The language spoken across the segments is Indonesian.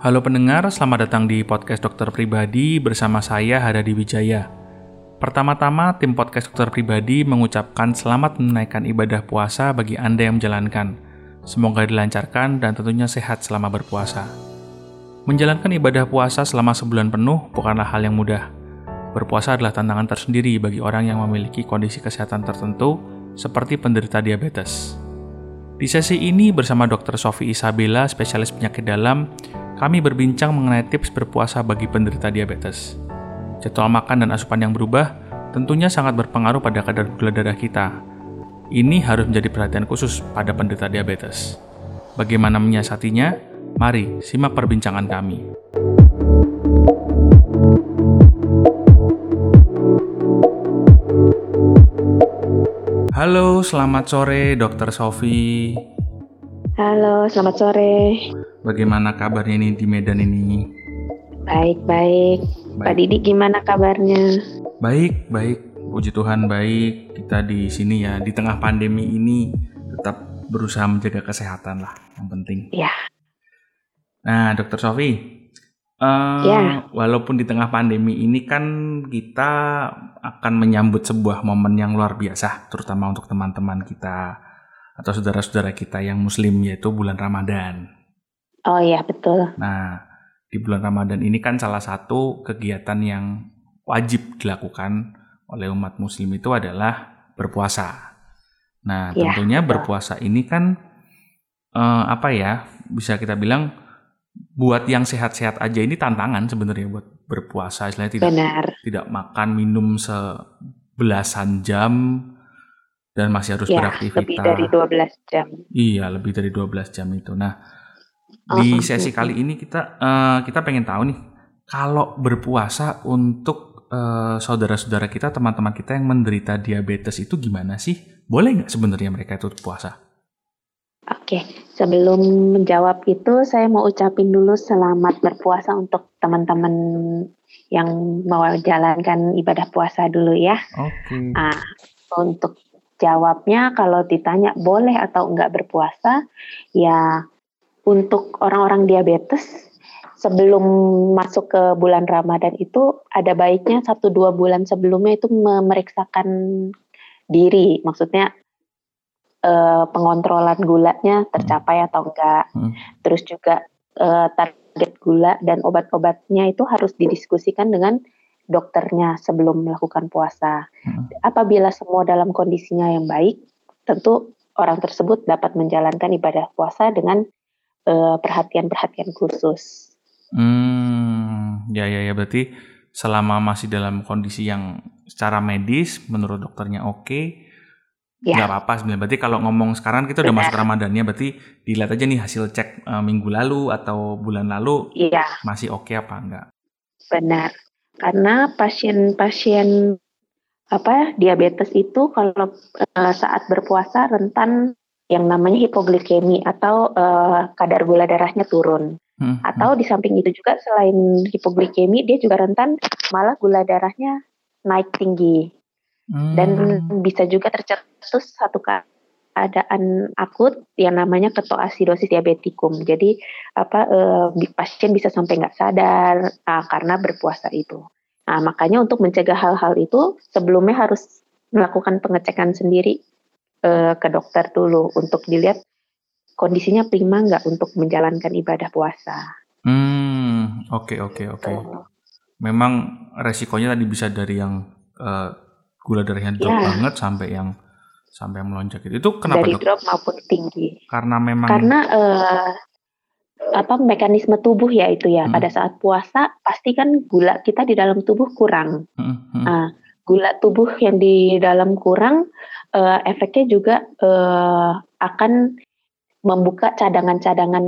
Halo pendengar, selamat datang di podcast Dokter Pribadi bersama saya Hadadi Wijaya. Pertama-tama, tim podcast Dokter Pribadi mengucapkan selamat menaikkan ibadah puasa bagi Anda yang menjalankan. Semoga dilancarkan dan tentunya sehat selama berpuasa. Menjalankan ibadah puasa selama sebulan penuh bukanlah hal yang mudah. Berpuasa adalah tantangan tersendiri bagi orang yang memiliki kondisi kesehatan tertentu, seperti penderita diabetes. Di sesi ini bersama Dr. Sofi Isabella, spesialis penyakit dalam, kami berbincang mengenai tips berpuasa bagi penderita diabetes. Jadwal makan dan asupan yang berubah tentunya sangat berpengaruh pada kadar gula darah kita. Ini harus menjadi perhatian khusus pada penderita diabetes. Bagaimana menyiasatinya? Mari simak perbincangan kami. Halo, selamat sore Dokter Sofi. Halo, selamat sore. Bagaimana kabarnya ini di Medan ini? Baik, baik. Pak Didi gimana kabarnya? Baik, baik. Puji Tuhan baik. Kita di sini ya, di tengah pandemi ini tetap berusaha menjaga kesehatan lah, yang penting. Ya. Nah, Dokter Sofi, uh, ya. walaupun di tengah pandemi ini kan kita akan menyambut sebuah momen yang luar biasa, terutama untuk teman-teman kita atau saudara-saudara kita yang Muslim yaitu bulan Ramadan. Oh iya betul. Nah di bulan Ramadan ini kan salah satu kegiatan yang wajib dilakukan oleh umat Muslim itu adalah berpuasa. Nah ya, tentunya betul. berpuasa ini kan uh, apa ya bisa kita bilang buat yang sehat-sehat aja ini tantangan sebenarnya buat berpuasa istilahnya tidak Benar. tidak makan minum sebelasan jam dan masih harus ya, beraktivitas. lebih dari 12 jam. Iya, lebih dari 12 jam itu. Nah, di oh, sesi kali ini kita uh, kita pengen tahu nih kalau berpuasa untuk uh, saudara-saudara kita, teman-teman kita yang menderita diabetes itu gimana sih? Boleh nggak sebenarnya mereka itu puasa? Oke, sebelum menjawab itu saya mau ucapin dulu selamat berpuasa untuk teman-teman yang mau jalankan ibadah puasa dulu ya. Oke. Okay. Nah, untuk jawabnya kalau ditanya boleh atau enggak berpuasa, ya untuk orang-orang diabetes sebelum masuk ke bulan Ramadan itu ada baiknya satu dua bulan sebelumnya itu memeriksakan diri, maksudnya eh, pengontrolan gulanya tercapai atau enggak, hmm. terus juga eh, target gula dan obat-obatnya itu harus didiskusikan dengan dokternya sebelum melakukan puasa. Hmm. Apabila semua dalam kondisinya yang baik, tentu orang tersebut dapat menjalankan ibadah puasa dengan perhatian-perhatian khusus. Hmm, ya ya ya berarti selama masih dalam kondisi yang secara medis menurut dokternya oke, okay, ya. nggak apa-apa sebenarnya. Berarti kalau ngomong sekarang kita udah Benar. masuk Ramadannya, berarti dilihat aja nih hasil cek uh, minggu lalu atau bulan lalu, ya. masih oke okay apa enggak? Benar karena pasien-pasien apa diabetes itu kalau uh, saat berpuasa rentan yang namanya hipoglikemi atau uh, kadar gula darahnya turun. Hmm, hmm. Atau di samping itu juga selain hipoglikemi dia juga rentan malah gula darahnya naik tinggi. Hmm. Dan bisa juga tercetus satu keadaan akut yang namanya ketoasidosis diabetikum. Jadi apa eh, pasien bisa sampai nggak sadar nah, karena berpuasa itu. Nah makanya untuk mencegah hal-hal itu sebelumnya harus melakukan pengecekan sendiri eh, ke dokter dulu untuk dilihat kondisinya prima nggak untuk menjalankan ibadah puasa. Hmm oke okay, oke okay, oke. Okay. Memang resikonya tadi bisa dari yang uh, gula darahnya drop ya. banget sampai yang sampai melonjak itu. Itu kenapa Dari dok? drop maupun tinggi. Karena memang Karena uh, apa mekanisme tubuh ya itu ya. Hmm. Pada saat puasa pasti kan gula kita di dalam tubuh kurang. Hmm. Hmm. Nah, gula tubuh yang di dalam kurang uh, efeknya juga uh, akan membuka cadangan-cadangan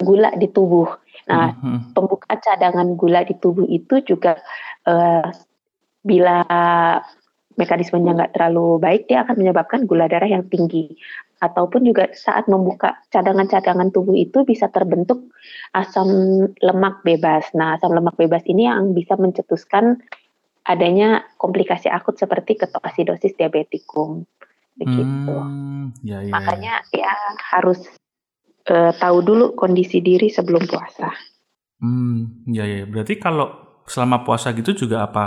gula di tubuh. Nah, hmm. hmm. pembuka cadangan gula di tubuh itu juga uh, bila mekanismenya nggak terlalu baik, dia akan menyebabkan gula darah yang tinggi. Ataupun juga saat membuka cadangan-cadangan tubuh itu bisa terbentuk asam lemak bebas. Nah, asam lemak bebas ini yang bisa mencetuskan adanya komplikasi akut seperti ketoasidosis diabetikum. Begitu. Hmm, ya, ya, Makanya ya, ya harus uh, tahu dulu kondisi diri sebelum puasa. Hmm, ya ya. Berarti kalau selama puasa gitu juga apa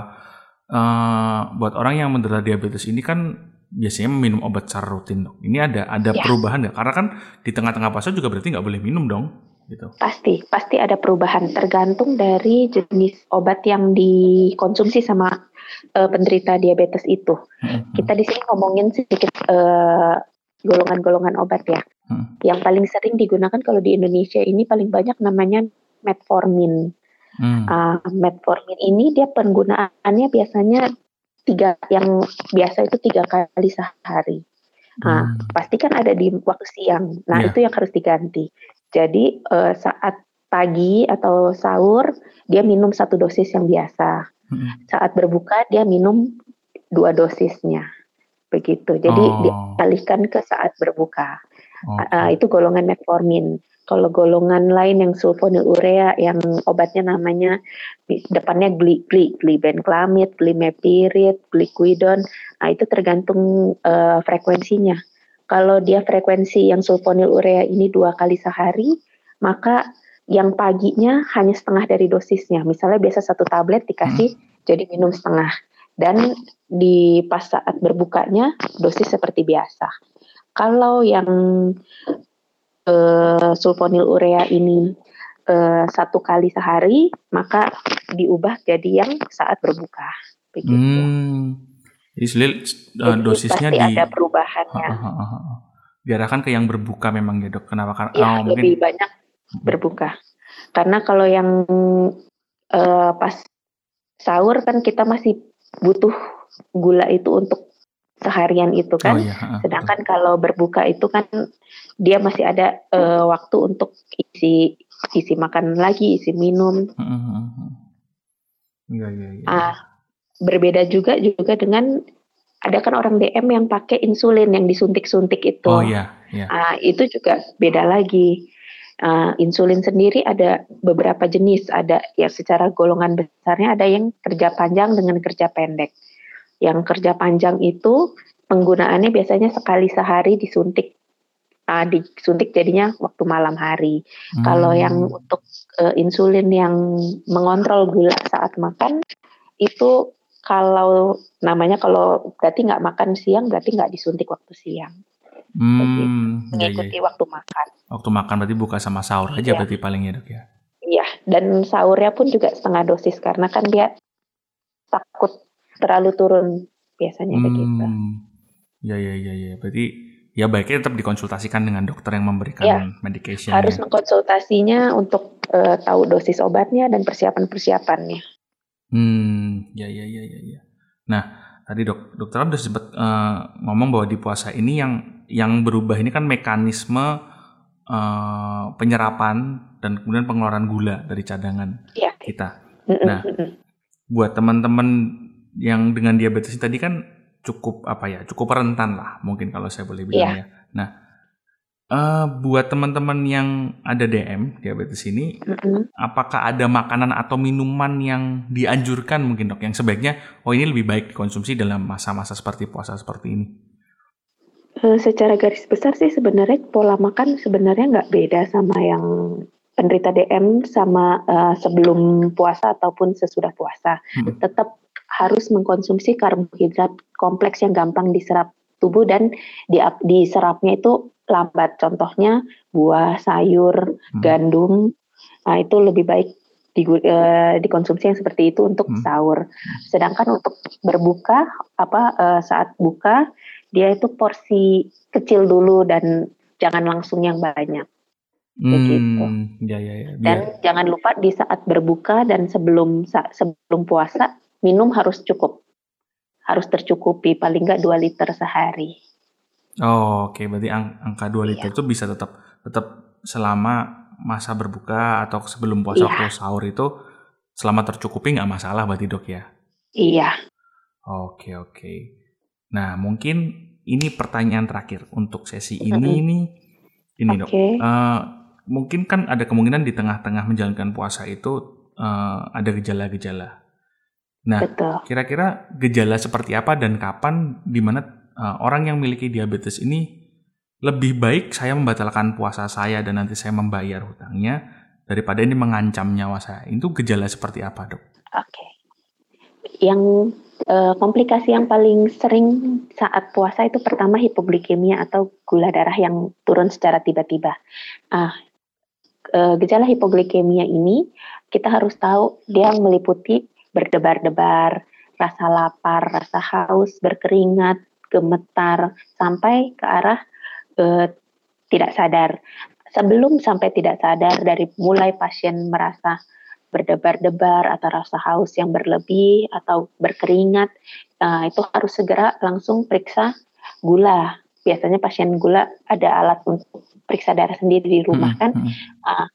uh, buat orang yang menderita diabetes ini kan biasanya minum obat secara rutin dong. Ini ada ada ya. perubahan nggak? Karena kan di tengah-tengah puasa juga berarti nggak boleh minum dong. Gitu. Pasti, pasti ada perubahan tergantung dari jenis obat yang dikonsumsi sama uh, penderita diabetes itu. Hmm. Kita di sini ngomongin sedikit uh, golongan-golongan obat ya. Hmm. Yang paling sering digunakan kalau di Indonesia ini paling banyak namanya metformin. Hmm. Uh, metformin ini dia penggunaannya biasanya tiga yang biasa itu tiga kali sehari. Nah, hmm. pasti kan ada di waktu siang. Nah, yeah. itu yang harus diganti. Jadi uh, saat pagi atau sahur dia minum satu dosis yang biasa. Hmm. Saat berbuka dia minum dua dosisnya begitu. Jadi oh. dialihkan ke saat berbuka. Okay. Uh, itu golongan metformin. Kalau golongan lain yang sulfonylurea yang obatnya namanya depannya gli, gli, glibenclamid, glimepirid, gliquidon, nah itu tergantung uh, frekuensinya. Kalau dia frekuensi yang sulfonylurea ini dua kali sehari, maka yang paginya hanya setengah dari dosisnya. Misalnya biasa satu tablet dikasih hmm. jadi minum setengah dan di pas saat berbukanya dosis seperti biasa. Kalau yang uh, sulfonil urea ini uh, satu kali sehari, maka diubah jadi yang saat berbuka. Begitu. Hmm. Jadi uh, dosisnya pasti di ada perubahannya. Diarahkan ke yang berbuka memang ya dok. Kenapa? Karena ya, oh, lebih mungkin... banyak berbuka. Karena kalau yang uh, pas sahur kan kita masih butuh gula itu untuk seharian itu kan. Oh, iya. Sedangkan kalau berbuka itu kan dia masih ada uh, waktu untuk isi isi makan lagi, isi minum. Iya, iya, iya. Ah, berbeda juga juga dengan ada kan orang DM yang pakai insulin yang disuntik-suntik itu. Oh iya, iya. Ah, itu juga beda lagi. Uh, insulin sendiri ada beberapa jenis, ada ya secara golongan besarnya ada yang kerja panjang dengan kerja pendek. Yang kerja panjang itu penggunaannya biasanya sekali sehari disuntik, uh, disuntik jadinya waktu malam hari. Hmm. Kalau yang untuk uh, insulin yang mengontrol gula saat makan itu kalau namanya kalau berarti nggak makan siang berarti nggak disuntik waktu siang. Hmm, mengikuti iya, iya. waktu makan. Waktu makan berarti buka sama sahur aja iya. berarti paling ya dok ya? Iya, dan sahurnya pun juga setengah dosis karena kan dia takut terlalu turun biasanya hmm, begitu. Ya ya ya ya, berarti ya baiknya tetap dikonsultasikan dengan dokter yang memberikan ya, medication. Harus ya. mengkonsultasinya untuk uh, tahu dosis obatnya dan persiapan persiapannya. Hmm, ya ya ya ya ya. Nah, tadi dok dokter sudah sempat uh, ngomong bahwa di puasa ini yang yang berubah ini kan mekanisme uh, penyerapan dan kemudian pengeluaran gula dari cadangan ya. kita. Nah, buat teman-teman yang dengan diabetes tadi kan cukup apa ya, cukup rentan lah mungkin kalau saya boleh bilang ya. ya. Nah, uh, buat teman-teman yang ada DM diabetes ini, mm-hmm. apakah ada makanan atau minuman yang dianjurkan mungkin dok yang sebaiknya oh ini lebih baik dikonsumsi dalam masa-masa seperti puasa seperti ini? Uh, secara garis besar sih sebenarnya pola makan sebenarnya nggak beda sama yang penderita DM sama uh, sebelum puasa ataupun sesudah puasa. Hmm. Tetap harus mengkonsumsi karbohidrat kompleks yang gampang diserap tubuh dan di, diserapnya itu lambat. Contohnya buah, sayur, hmm. gandum. Nah, itu lebih baik di, uh, dikonsumsi yang seperti itu untuk hmm. sahur. Sedangkan untuk berbuka apa uh, saat buka dia itu porsi kecil dulu dan jangan langsung yang banyak. Begitu. Hmm, ya, ya, ya. Dan ya. jangan lupa di saat berbuka dan sebelum sebelum puasa minum harus cukup. Harus tercukupi paling nggak 2 liter sehari. Oh, oke. Okay. Berarti ang angka 2 liter iya. itu bisa tetap tetap selama masa berbuka atau sebelum puasa iya. atau sahur itu selama tercukupi nggak masalah berarti dok ya? Iya. Oke, oke. Nah, mungkin ini pertanyaan terakhir untuk sesi ini mm-hmm. nih. Ini okay. dok. Uh, mungkin kan ada kemungkinan di tengah-tengah menjalankan puasa itu uh, ada gejala-gejala. Nah, kira-kira gejala seperti apa dan kapan di mana uh, orang yang memiliki diabetes ini lebih baik saya membatalkan puasa saya dan nanti saya membayar hutangnya daripada ini mengancam nyawa saya. Itu gejala seperti apa, Dok? Oke. Okay. Yang uh, komplikasi yang paling sering saat puasa itu pertama hipoglikemia atau gula darah yang turun secara tiba-tiba. Ah, uh, gejala hipoglikemia ini kita harus tahu dia meliputi berdebar-debar, rasa lapar, rasa haus, berkeringat, gemetar, sampai ke arah uh, tidak sadar. Sebelum sampai tidak sadar, dari mulai pasien merasa berdebar-debar atau rasa haus yang berlebih atau berkeringat, uh, itu harus segera langsung periksa gula. Biasanya pasien gula ada alat untuk periksa darah sendiri di rumah hmm, kan. Uh,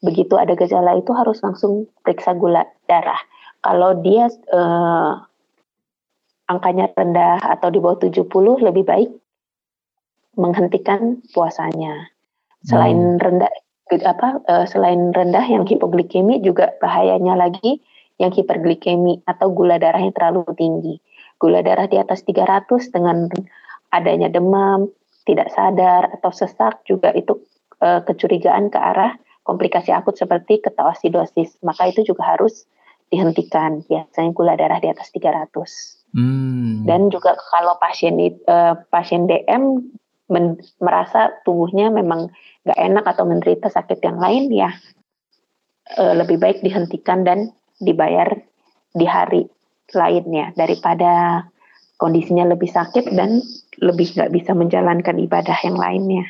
begitu ada gejala itu harus langsung periksa gula darah. Kalau dia uh, angkanya rendah atau di bawah 70 lebih baik menghentikan puasanya. Selain hmm. rendah apa uh, selain rendah yang hipoglikemi juga bahayanya lagi yang hiperglikemi atau gula darah yang terlalu tinggi. Gula darah di atas 300 dengan adanya demam, tidak sadar atau sesak juga itu uh, kecurigaan ke arah komplikasi akut seperti ketoasidosis. Maka itu juga harus dihentikan. Biasanya gula darah di atas 300. Hmm. Dan juga kalau pasien uh, pasien DM men, merasa tubuhnya memang nggak enak atau menderita sakit yang lain ya e, lebih baik dihentikan dan dibayar di hari lainnya daripada kondisinya lebih sakit dan lebih nggak bisa menjalankan ibadah yang lainnya.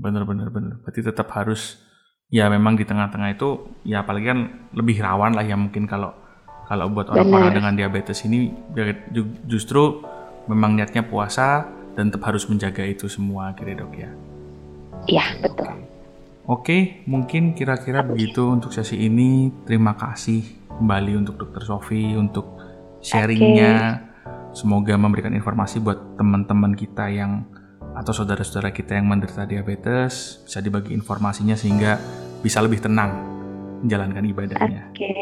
Bener-bener bener. Berarti tetap harus ya memang di tengah-tengah itu ya apalagi kan lebih rawan lah ya mungkin kalau kalau buat orang-orang dengan diabetes ini ya justru memang niatnya puasa dan tetap harus menjaga itu semua kira dok ya iya betul Oke, mungkin kira-kira begitu untuk sesi ini. Terima kasih kembali untuk Dokter Sofi untuk sharingnya. Okay. Semoga memberikan informasi buat teman-teman kita yang atau saudara-saudara kita yang menderita diabetes bisa dibagi informasinya sehingga bisa lebih tenang menjalankan ibadahnya. Oke,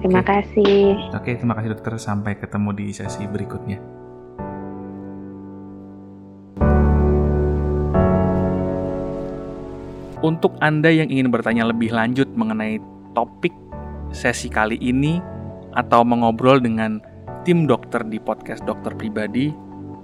terima okay. kasih. Oke, terima kasih dokter. Sampai ketemu di sesi berikutnya. Untuk Anda yang ingin bertanya lebih lanjut mengenai topik sesi kali ini atau mengobrol dengan tim dokter di podcast dokter pribadi